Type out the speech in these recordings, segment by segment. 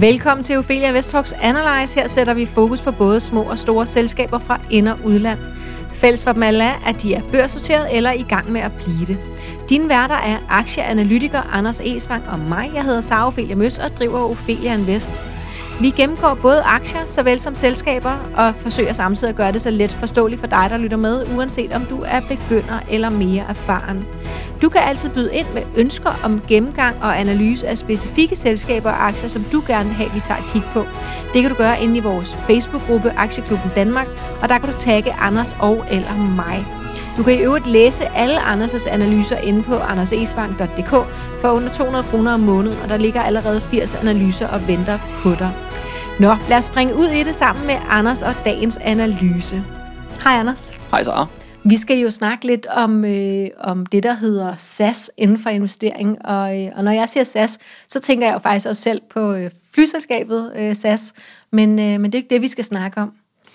Velkommen til Ophelia Invest Analyze. Her sætter vi fokus på både små og store selskaber fra ind- og udland. Fælles for dem alle er, at de er børsnoteret eller i gang med at blive det. Dine værter er aktieanalytiker Anders Esvang og mig. Jeg hedder Sara Ophelia Møs og driver Ophelia Invest. Vi gennemgår både aktier såvel som selskaber og forsøger samtidig at gøre det så let forståeligt for dig, der lytter med, uanset om du er begynder eller mere erfaren. Du kan altid byde ind med ønsker om gennemgang og analyse af specifikke selskaber og aktier, som du gerne vil have, vi tager et kig på. Det kan du gøre inde i vores Facebook-gruppe Aktieklubben Danmark, og der kan du tagge Anders og eller mig. Du kan i øvrigt læse alle Anders' analyser inde på andersesvang.dk for under 200 kroner om måneden, og der ligger allerede 80 analyser og venter på dig. Nå, lad os springe ud i det sammen med Anders og dagens analyse. Hej Anders. Hej Sara. Vi skal jo snakke lidt om, øh, om det, der hedder SAS inden for investering. Og, øh, og når jeg siger SAS, så tænker jeg jo faktisk også selv på øh, flyselskabet øh, SAS. Men, øh, men det er ikke det, vi skal snakke om.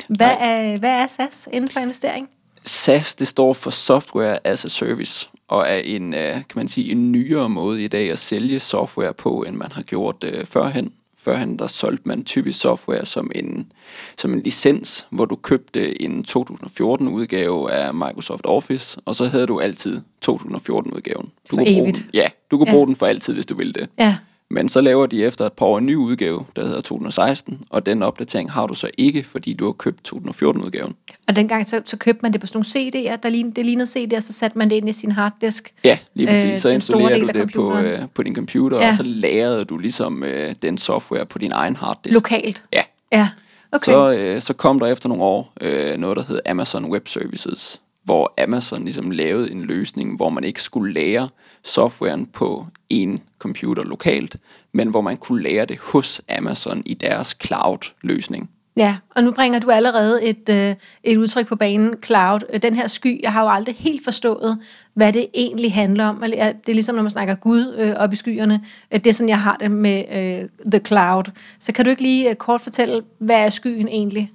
Hvad er, hvad er SAS inden for investering? SAS, det står for Software as a Service, og er en, øh, kan man sige, en nyere måde i dag at sælge software på, end man har gjort øh, førhen. Førhen der solgte man typisk software som en, som en licens, hvor du købte en 2014-udgave af Microsoft Office, og så havde du altid 2014-udgaven. Du For kunne bruge evigt. Den, ja, du kunne Ja. bruge den for altid, hvis du ville det. Ja, Men så laver de efter et par år en ny udgave, der hedder 2016, og den opdatering har du så ikke, fordi du har købt 2014-udgaven. og dengang så, så købte man det på sådan nogle CD'er, der lignede, det lignede CD'er, så satte man det ind i sin harddisk. Ja, lige præcis. Øh, så del du det på, øh, på din computer, Ja. og så lagrede du ligesom øh, den software på din egen harddisk. Lokalt. Ja. Ja, okay. Så, øh, så kom der efter nogle år øh, noget, der hed Amazon Web Services, hvor Amazon ligesom lavede en løsning, hvor man ikke skulle lære softwaren på en computer lokalt, men hvor man kunne lære det hos Amazon i deres cloud-løsning. Ja, og nu bringer du allerede et, øh, et udtryk på banen, cloud. Øh, den her sky, jeg har jo aldrig helt forstået, hvad det egentlig handler om. Det er ligesom, når man snakker Gud øh, op i skyerne. Det er sådan, jeg har det med øh, the cloud. Så kan du ikke lige øh, kort fortælle, hvad er skyen egentlig?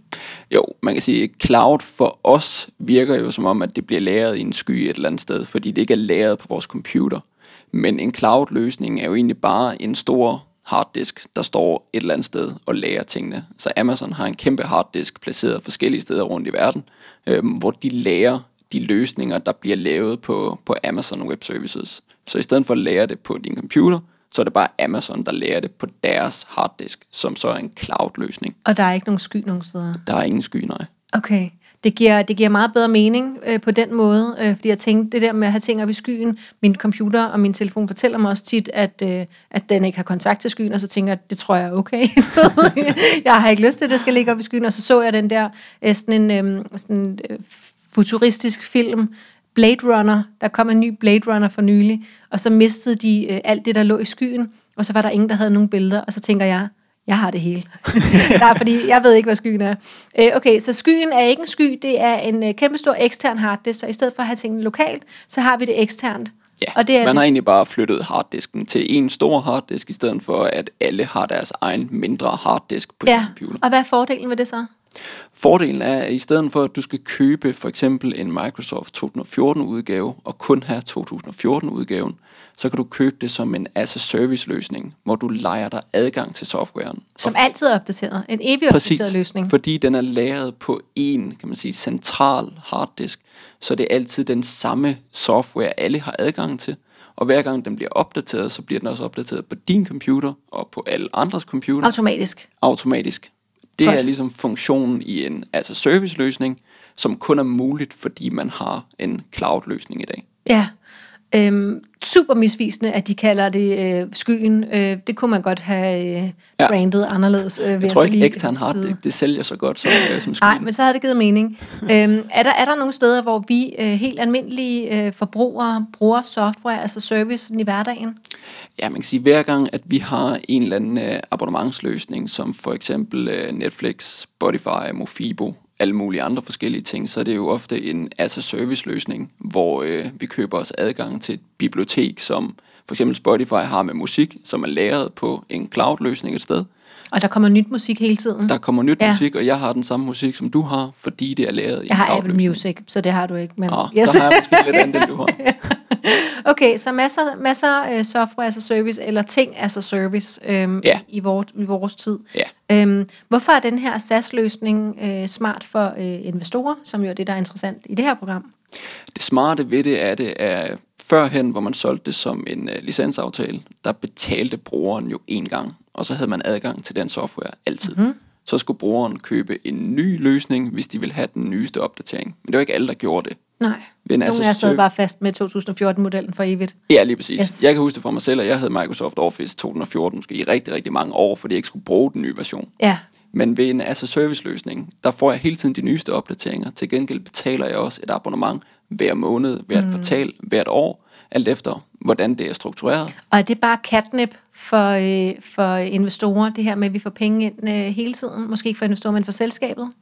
Jo, man kan sige, at cloud for os virker jo som om, at det bliver lagret i en sky et eller andet sted, fordi det ikke er lagret på vores computer. Men en cloud-løsning er jo egentlig bare en stor harddisk, der står et eller andet sted og lagrer tingene. Så Amazon har en kæmpe harddisk placeret forskellige steder rundt i verden, øh, hvor de lagrer de løsninger, der bliver lavet på, på Amazon Web Services. Så i stedet for at lære det på din computer, så er det bare Amazon, der lærer det på deres harddisk, som så er en cloud-løsning. Og der er ikke nogen sky nogen steder. Der er ingen sky, nej. Okay, det giver, det giver meget bedre mening øh, på den måde, øh, fordi jeg tænkte, det der med at have ting op i skyen, min computer og min telefon fortæller mig også tit, at, øh, at den ikke har kontakt til skyen, og så tænker jeg, det tror jeg er okay. jeg har ikke lyst til, at det skal ligge op i skyen, og så så jeg den der øh, sådan en øh, sådan, øh, futuristisk film, Blade Runner, der kom en ny Blade Runner for nylig, og så mistede de øh, alt det, der lå i skyen, og så var der ingen, der havde nogen billeder, og så tænker jeg, jeg har det hele. Nej, fordi jeg ved ikke, hvad skyen er. Øh, okay, så skyen er ikke en sky, det er en øh, kæmpestor ekstern harddisk, så i stedet for at have tingene lokalt, så har vi det eksternt. Ja, og det er man det. har egentlig bare flyttet harddisken til en stor harddisk, i stedet for at alle har deres egen mindre harddisk på Ja, computer. og hvad er fordelen ved det så? Fordelen er, at i stedet for at du skal købe for eksempel en Microsoft 2014 udgave og kun have 2014 udgaven, så kan du købe det som en as a service løsning, hvor du lejer dig adgang til softwaren. Som altid er opdateret. En evig Præcis, opdateret løsning. fordi den er lagret på en, kan man sige, central harddisk, så det er altid den samme software, alle har adgang til. Og hver gang den bliver opdateret, så bliver den også opdateret på din computer og på alle andres computer Automatisk. automatisk. Det Godt. er ligesom funktionen i en altså service løsning, som kun er muligt, fordi man har en cloud løsning i dag. Ja. Øhm, super misvisende, at de kalder det øh, skyen. Øh, det kunne man godt have øh, Ja. brandet anderledes. Øh, Jeg tror ikke ekstern sige. harddisk, det sælger så godt som, øh, som Nej, skyen. men så havde det givet mening. øhm, er, der, er der nogle steder, hvor vi øh, helt almindelige øh, forbrugere bruger software, altså service sådan i hverdagen? Ja, man kan sige, hver gang, at vi har en eller anden øh, abonnementsløsning, som for eksempel øh, Netflix, Spotify, Mofibo, alle mulige andre forskellige ting, så er det jo ofte en as a service løsning, hvor øh, vi køber os adgang til et bibliotek, som for eksempel Spotify har med musik, som er lagret på en cloud-løsning et sted. Og der kommer nyt musik hele tiden. Der kommer nyt Ja. musik, og jeg har den samme musik, som du har, fordi det er lavet i jeg har Apple. Music, så det har du ikke. Men Nå, yes. så har jeg måske lidt andet, du har. okay, så masser, masser uh, software as a service, eller ting as a service øhm, Ja. i, i, vores, i vores tid. Ja. Øhm, hvorfor er den her SaaS-løsning øh, smart for øh, investorer, som jo er det, der er interessant i det her program? Det smarte ved det er, det er førhen, hvor man solgte det som en uh, licensaftale, der betalte brugeren jo en gang, og så havde man adgang til den software altid. Mhm. Mm-hmm. Så skulle brugeren købe en ny løsning, hvis de ville have den nyeste opdatering. Men det var ikke alle, der gjorde det. Nej, Ved en nogle as af sad bare fast med 2014-modellen for evigt. Ja, lige præcis. Yes. Jeg kan huske det fra mig selv, at jeg havde Microsoft Office 2014 måske i rigtig, rigtig mange år, fordi jeg ikke skulle bruge den nye version. Ja, Men ved en as a service løsning, der får jeg hele tiden de nyeste opdateringer. Til gengæld betaler jeg også et abonnement hver måned, hvert mm. kvartal, hvert år, alt efter hvordan det er struktureret. og er det bare catnip for, øh, for investorer, det her med, at vi får penge ind øh, hele tiden? Måske ikke for investorer, men for selskabet?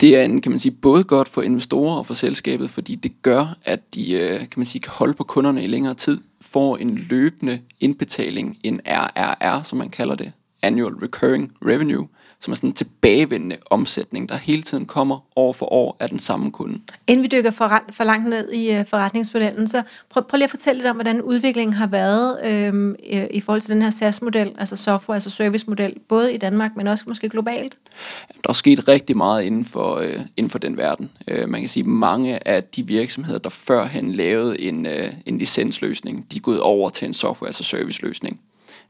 Det er en, kan man sige, både godt for investorer og for selskabet, fordi det gør, at de øh, kan, man sige, kan holde på kunderne i længere tid, får en løbende indbetaling, en RRR, som man kalder det, Annual Recurring Revenue, som er sådan en tilbagevendende omsætning, der hele tiden kommer år for år af den samme kunde. Inden vi dykker for, for langt ned i øh, forretningsmodellen, så prøv, prøv lige at fortælle lidt om, hvordan udviklingen har været øhm, øh, i forhold til den her SaaS-model, altså software, altså service-model, både i Danmark, men også måske globalt. Der er sket rigtig meget inden for, øh, inden for den verden. Øh, man kan sige, at mange af de virksomheder, der førhen lavede en, øh, en licensløsning, de er gået over til en software as a service løsning.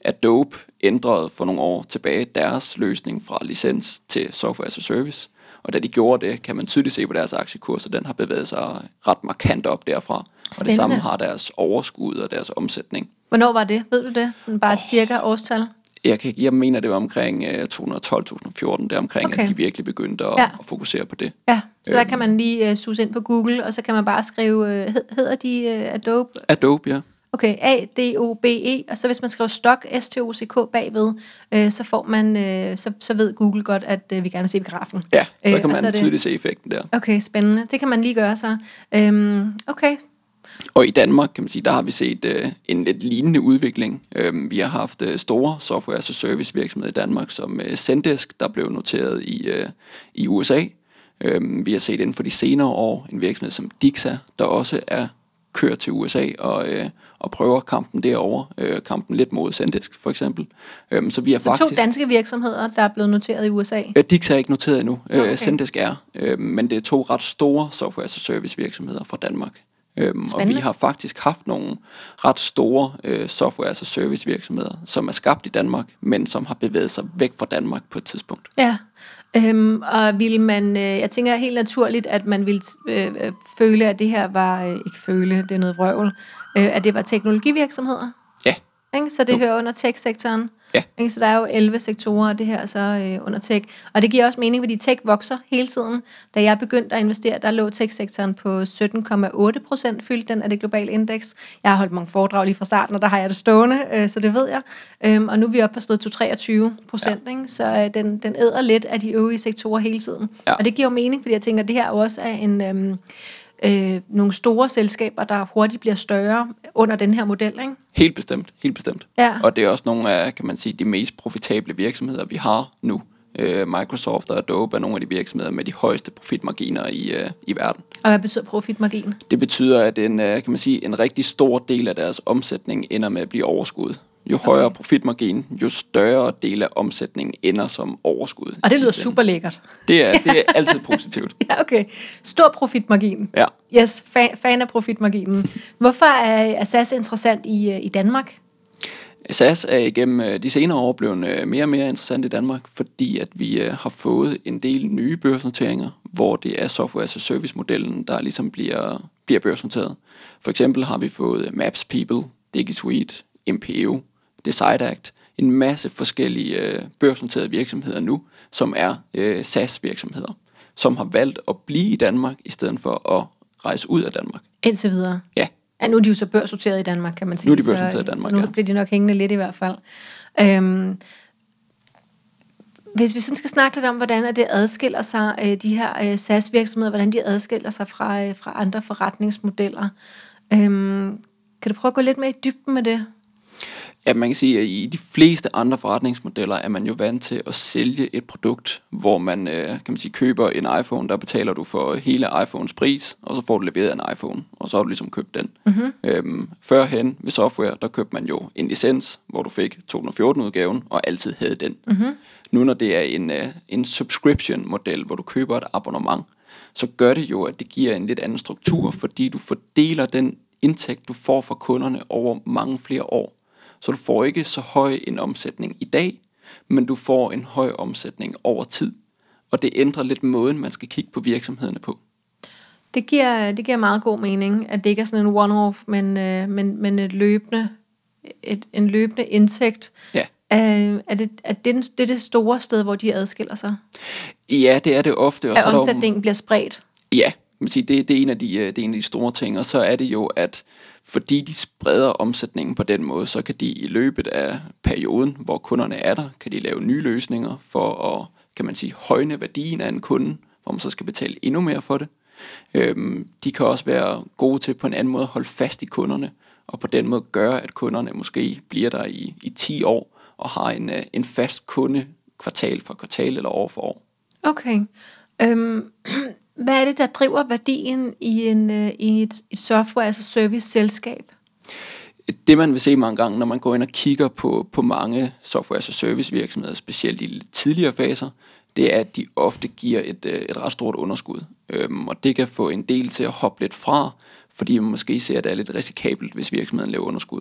Adobe ændrede for nogle år tilbage deres løsning fra licens til software as a service. Og da de gjorde det, kan man tydeligt se på deres aktiekurs, at den har bevæget sig ret markant op derfra. Og Spændende. det samme har deres overskud og deres omsætning. Hvornår var det? Ved du det? Sådan bare et cirka årstal? Jeg, kan, jeg mener, det var omkring øh, 2012-2014, der omkring, Okay. at de virkelig begyndte at, Ja. at fokusere på det. Ja, så der kan man lige uh, suse ind på Google, og så kan man bare skrive, uh, hed, hedder de uh, Adobe? Adobe, ja. Okay, A-D-O-B-E, og så hvis man skriver stok, S-T-O-C-K bagved, øh, så får man, øh, så, så ved Google godt, at øh, vi gerne vil se grafen. Ja, så Øh, kan og så man det- tydeligt se effekten der. Okay, spændende. Det kan man lige gøre så. Øhm, okay, Og i Danmark, kan man sige, der har vi set øh, en lidt lignende udvikling. Øhm, vi har haft øh, store software as a service virksomheder i Danmark, som øh, Zendesk, der blev noteret i, øh, i USA. Øhm, vi har set inden for de senere år en virksomhed som Dixa, der også er kørt til USA og, øh, og prøver kampen derovre. Øh, kampen lidt mod Zendesk, for eksempel. Øhm, så vi har så faktisk... to danske virksomheder, der er blevet noteret i USA. Ja, Dix er ikke noteret endnu. Nå, okay. Okay. Zendesk er. Øh, men det er to ret store software as a service virksomheder fra Danmark. Øhm, og vi har faktisk haft nogle ret store øh, software as a service virksomheder, som er skabt i Danmark, men som har bevæget sig væk fra Danmark på et tidspunkt. Ja, øhm, og vil man, øh, jeg tænker helt naturligt, at man vil øh, øh, føle, at det her var, øh, ikke føle, det er noget vrøvl, øh, at det var teknologivirksomheder. Ikke? Så det Jo. hører under tech-sektoren. Ja. Ikke? Så der er jo 11 sektorer, og det her er så øh, under tech. Og det giver også mening, fordi tech vokser hele tiden. Da jeg begyndte at investere, der lå tech-sektoren på 17,8 procent, fyldte den af det globale indeks. Jeg har holdt mange foredrag lige fra starten, og der har jeg det stående, øh, så det ved jeg. Øhm, og nu er vi oppe på stedet til 23 procent, ja. så øh, den, den æder lidt af de øvrige sektorer hele tiden. Ja. Og det giver jo mening, fordi jeg tænker, at det her også er en... Øhm, øh, nogle store selskaber, der hurtigt bliver større under den her model, ikke? helt bestemt. Helt bestemt. Ja. Og det er også nogle af, kan man sige, de mest profitable virksomheder, vi har nu. Øh, Microsoft og Adobe er nogle af de virksomheder med de højeste profitmarginer i, øh, i verden. Og hvad betyder profitmargin? Det betyder, at en, øh, kan man sige, en rigtig stor del af deres omsætning ender med at blive overskud. Jo højere profitmargin, jo større del af omsætningen ender som overskud. Og det lyder super lækkert. Det er, det er altid positivt. Ja, okay. Stor profitmargin. Ja. Yes, fan, fan af profitmarginen. Hvorfor er, SAS interessant i, øh, i Danmark? SAS er igennem øh, de senere år blevet øh, mere og mere interessant i Danmark, fordi at vi har fået en del nye børsnoteringer, hvor det er software as a service modellen, der ligesom bliver, bliver børsnoteret. For eksempel har vi fået Maps People, DigiSuite, MPO, DecideAct, en masse forskellige øh, børsnoterede virksomheder nu, som er øh, SAS-virksomheder, som har valgt at blive i Danmark, i stedet for at rejse ud af Danmark. Indtil videre. Ja, Ja, nu er de jo så børssorteret i Danmark, kan man sige. Nu er de børsnoteret i Danmark, så nu ja. bliver de nok hængende lidt i hvert fald. Øhm, hvis vi sådan skal snakke lidt om, hvordan det adskiller sig, øh, de her øh, SAS-virksomheder, hvordan de adskiller sig fra, øh, fra andre forretningsmodeller. Øhm, kan du prøve at gå lidt mere i dybden med det? Ja, man kan sige, at i de fleste andre forretningsmodeller er man jo vant til at sælge et produkt, hvor man, øh, kan man sige, køber en iPhone, der betaler du for hele iPhones pris, og så får du leveret en iPhone, og så har du ligesom købt den. Mm-hmm. Øhm, førhen ved software, der købte man jo en licens, hvor du fik 214-udgaven, og altid havde den. Mm-hmm. Nu når det er en, øh, en subscription-model, hvor du køber et abonnement, så gør det jo, at det giver en lidt anden struktur, fordi du fordeler den indtægt, du får fra kunderne over mange flere år. Så du får ikke så høj en omsætning i dag, men du får en høj omsætning over tid. Og det ændrer lidt måden, man skal kigge på virksomhederne på. Det giver, det giver meget god mening, at det ikke er sådan en one-off, men, øh, men, men et løbende, et, en løbende indtægt. Ja. Er, er, det, er det, det er det store sted, hvor de adskiller sig? Ja, det er det ofte. Og at der omsætningen bliver spredt? Ja, man sige, det, det, er en af de, øh, det er en af de store ting, og så er det jo, at fordi de spreder omsætningen på den måde, så kan de i løbet af perioden, hvor kunderne er der, kan de lave nye løsninger for at, kan man sige, højne værdien af en kunde, hvor man så skal betale endnu mere for det. Øhm, de kan også være gode til på en anden måde at holde fast i kunderne, og på den måde gøre, at kunderne måske bliver der i, i 10 år, og har en, øh, en fast kunde kvartal for kvartal eller år for år. Okay. Øhm, hvad er det, der driver værdien i, en, øh, i et, et software as service selskab? det man vil se mange gange, når man går ind og kigger på, på mange software as a service virksomheder, specielt i de tidligere faser, det er, at de ofte giver et, øh, et ret stort underskud. Øhm, og det kan få en del til at hoppe lidt fra, fordi man måske ser, at det er lidt risikabelt, hvis virksomheden laver underskud.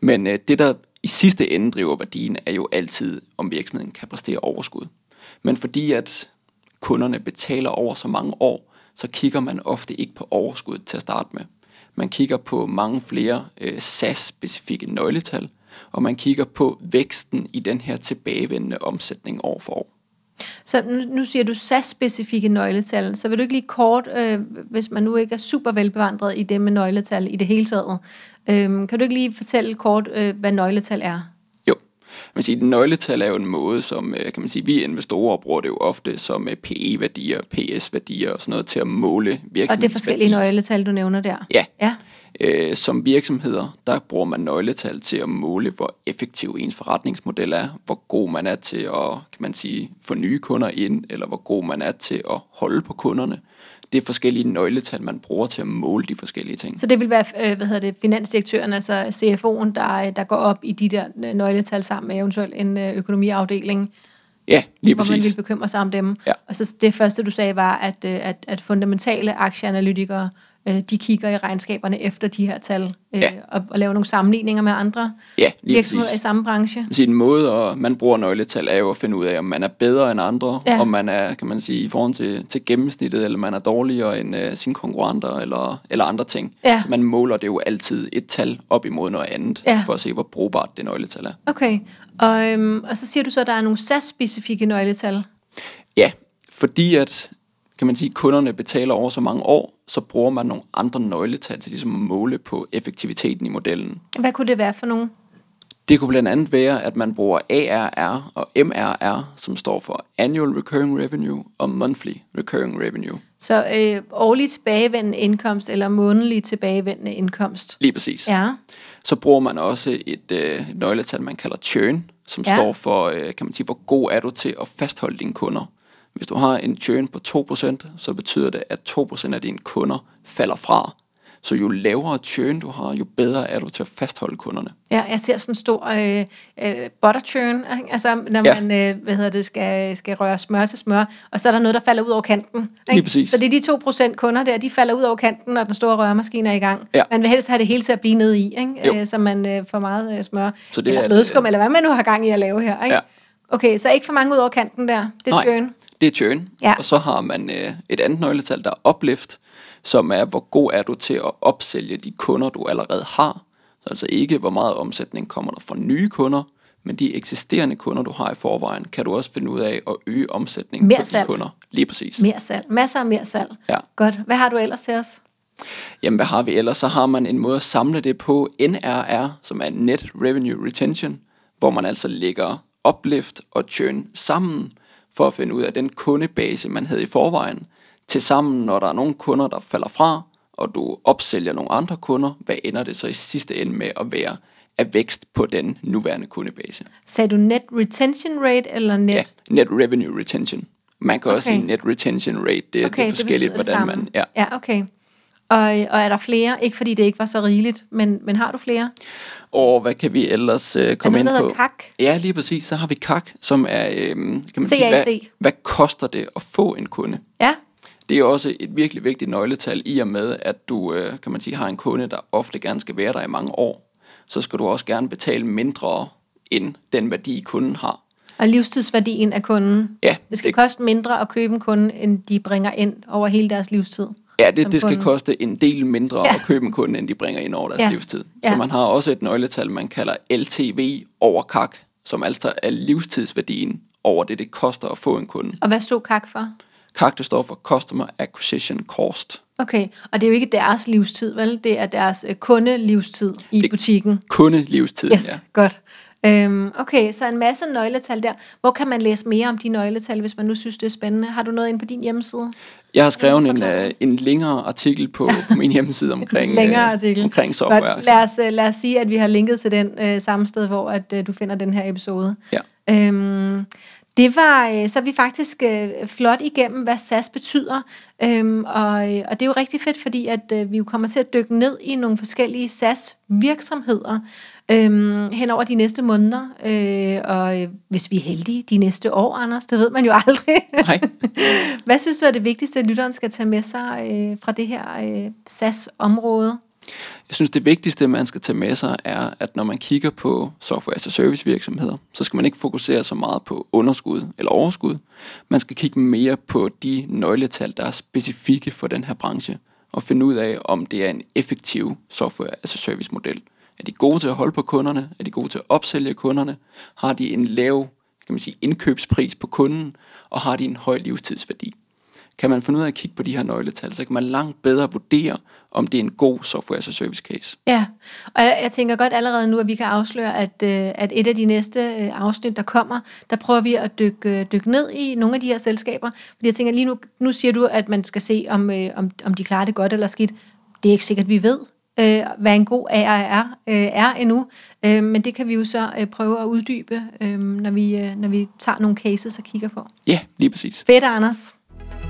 Men øh, det, der i sidste ende driver værdien, er jo altid, om virksomheden kan præstere overskud. Men fordi at kunderne betaler over så mange år, så kigger man ofte ikke på overskud til at starte med. Man kigger på mange flere øh, SAS-specifikke nøgletal, og man kigger på væksten i den her tilbagevendende omsætning år for år. Så nu, nu siger du SAS-specifikke nøgletal, så vil du ikke lige kort, øh, hvis man nu ikke er super velbevandret i det med nøgletal i det hele taget, øh, kan du ikke lige fortælle kort, øh, hvad nøgletal er? Man siger, nøgletal er jo en måde, som øh, kan man sige, vi investorer bruger det jo ofte som øh, PE-værdier, PS-værdier og sådan noget til at måle virksomhedsværdi. Og det er forskellige nøgletal, du nævner der? Ja. ja. Øh, som virksomheder, der bruger man nøgletal til at måle, hvor effektiv ens forretningsmodel er, hvor god man er til at, kan man sige, få nye kunder ind, eller hvor god man er til at holde på kunderne. Det er forskellige nøgletal, man bruger til at måle de forskellige ting. Så det vil være, øh, hvad hedder det, finansdirektøren, altså CFO'en, der, der går op i de der øh, nøgletal sammen med eventuelt en øh, økonomiafdeling, Ja, lige hvor man præcis. vil bekymre sig om dem. Ja. Og så det første, du sagde, var, at, at, at fundamentale aktieanalytikere, øh, de kigger i regnskaberne efter de her tal, øh, Ja. og, og laver nogle sammenligninger med andre Ja, virksomheder præcis. i samme branche. Siger, en måde, at man bruger nøgletal, er jo at finde ud af, om man er bedre end andre, Ja. om man er, kan man sige, i forhold til, til gennemsnittet, eller man er dårligere end uh, sine konkurrenter, eller, eller andre ting. Ja. Så man måler det jo altid et tal op imod noget andet, Ja. for at se, hvor brugbart det nøgletal er. Okay, og, øhm, og så siger du så, at der er nogle SAS-specifikke nøgletal. Ja, fordi at, kan man sige, kunderne betaler over så mange år, så bruger man nogle andre nøgletal til ligesom at måle på effektiviteten i modellen. Hvad kunne det være for nogle? Det kunne blandt andet være, at man bruger ARR og MRR, som står for Annual Recurring Revenue og Monthly Recurring Revenue. Så øh, årlig tilbagevendende indkomst eller månedlig tilbagevendende indkomst. Lige præcis. Ja, Så bruger man også et øh, et nøgletal, man kalder churn, som ja. står for, øh, kan man sige, hvor god er du til at fastholde dine kunder. Hvis du har en churn på 2%, så betyder det, at 2% af dine kunder falder fra. Så jo lavere churn du har, jo bedre er du til at fastholde kunderne. ja jeg ser sådan en stor øh, øh, butter churn, altså når Ja. man øh, hvad hedder det, skal, skal røre smør til smør, og så er der noget, der falder ud over kanten. Ikke? Lige præcis. Så det er de 2% kunder der, de falder ud over kanten, når den store røremaskine er i gang. Ja. Man vil helst have det hele til at blive nede i, ikke? Øh, så man øh, får meget øh, smør, Så det eller er- flødeskum, eller hvad man nu har gang i at lave her. Ikke? Ja. Okay, så ikke for mange ud over kanten der, det er Nej. churn. Det er churn. Ja. Og så har man øh, et andet nøgletal, der er uplift, som er, hvor god er du til at opsælge de kunder, du allerede har. Så altså ikke, hvor meget omsætning kommer der fra nye kunder, men de eksisterende kunder, du har i forvejen, kan du også finde ud af at øge omsætningen Mere på de salg. kunder. Lige præcis. Mere salg. Masser af mere salg. Ja. Godt. Hvad har du ellers til os? Jamen, hvad har vi ellers? Så har man en måde at samle det på NRR, som er Net Revenue Retention, hvor man altså lægger uplift og churn sammen, for at finde ud af den kundebase, man havde i forvejen, til sammen, når der er nogle kunder, der falder fra, og du opsælger nogle andre kunder, hvad ender det så i sidste ende med at være af vækst på den nuværende kundebase. Sagde du net retention rate eller net? Ja, net revenue retention. Man kan okay. også sige net retention rate. Det, okay, det er forskelligt, det hvordan man... Ja. ja okay. Og, og er der flere? Ikke fordi det ikke var så rigeligt, men, men har du flere? Og hvad kan vi ellers øh, komme ind der på? CAC? Ja, lige præcis. Så har vi CAC, som er, øh, kan man sige, hvad, hvad koster det at få en kunde? Ja, Det er også et virkelig vigtigt nøgletal i og med, at du øh, kan man sige, har en kunde, der ofte gerne skal være der i mange år. Så skal du også gerne betale mindre end den værdi, kunden har. og livstidsværdien af kunden. Ja, Det skal det- koste mindre at købe en kunde, end de bringer ind over hele deres livstid. Ja, det, det skal koste en del mindre Ja. at købe en kunde, end de bringer ind over deres Ja. ja. livstid. Så Ja. man har også et nøgletal, man kalder LTV over CAC, som altså er livstidsværdien over det, det koster at få en kunde. Og hvad stod CAC for? CAC, det står for Customer Acquisition Cost. Okay, og det er jo ikke deres livstid, vel? Det er deres øh, kundelivstid i Det- butikken. Kundelivstiden, Yes, ja. godt. Øhm, okay, så en masse nøgletal der. Hvor kan man læse mere om de nøgletal, hvis man nu synes, det er spændende? Har du noget inde på din hjemmeside? Jeg har skrevet en, uh, en længere artikel på, på min hjemmeside omkring, Længere øh, artikel. omkring software. Godt, lad, os, øh, lad os sige, at vi har linket til den øh, samme sted, hvor at, øh, du finder den her episode. Ja. Øhm, det var, øh, så er vi faktisk øh, flot igennem, hvad SAS betyder, øhm, og, øh, og det er jo rigtig fedt, fordi at vi jo kommer til at dykke ned i nogle forskellige SAS virksomheder øhm, hen over de næste måneder, øh, og hvis vi er heldige, de næste år, Anders, det ved man jo aldrig. Nej. hvad synes du er det vigtigste, lytteren skal tage med sig øh, fra det her øh, SAS-område? Jeg synes, det vigtigste, man skal tage med sig, er, at når man kigger på software as a service virksomheder, så skal man ikke fokusere så meget på underskud eller overskud. Man skal kigge mere på de nøgletal, der er specifikke for den her branche, og finde ud af, om det er en effektiv software as a service model. Er de gode til at holde på kunderne? Er de gode til at opsælge kunderne? Har de en lav kan man sige, indkøbspris på kunden? Og har de en høj livstidsværdi? Kan man finde ud af at kigge på de her nøgletal, så kan man langt bedre vurdere, om det er en god software as a service case. Ja, og jeg, jeg tænker godt allerede nu, at vi kan afsløre, at, øh, at et af de næste øh, afsnit, der kommer, der prøver vi at dykke, øh, dykke ned i nogle af de her selskaber. Fordi jeg tænker lige nu, nu siger du, at man skal se, om, om, om de klarer det godt eller skidt. Det er ikke sikkert, vi ved, øh, hvad en god ARR øh, er endnu. Øh, men det kan vi jo så øh, prøve at uddybe, øh, når, vi, øh, når vi tager nogle cases og kigger på. Ja, lige præcis. Fedt, Anders.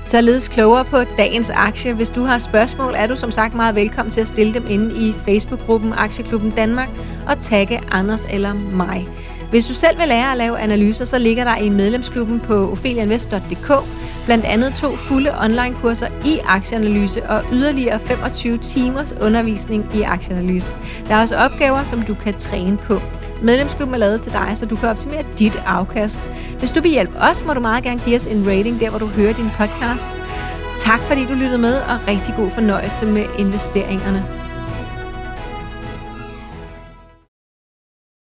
Således klogere på dagens aktie. Hvis du har spørgsmål, er du som sagt meget velkommen til at stille dem inde i Facebook-gruppen Aktieklubben Danmark og tagge Anders eller mig. Hvis du selv vil lære at lave analyser, så ligger der i medlemsklubben på ophelianvest.dk blandt andet to fulde online-kurser i aktieanalyse og yderligere 25 timers undervisning i aktieanalyse. Der er også opgaver, som du kan træne på. Medlemsklubben er lavet til dig, så du kan optimere dit afkast. Hvis du vil hjælpe os, må du meget gerne give os en rating der, hvor du hører din podcast. Tak fordi du lyttede med, og rigtig god fornøjelse med investeringerne.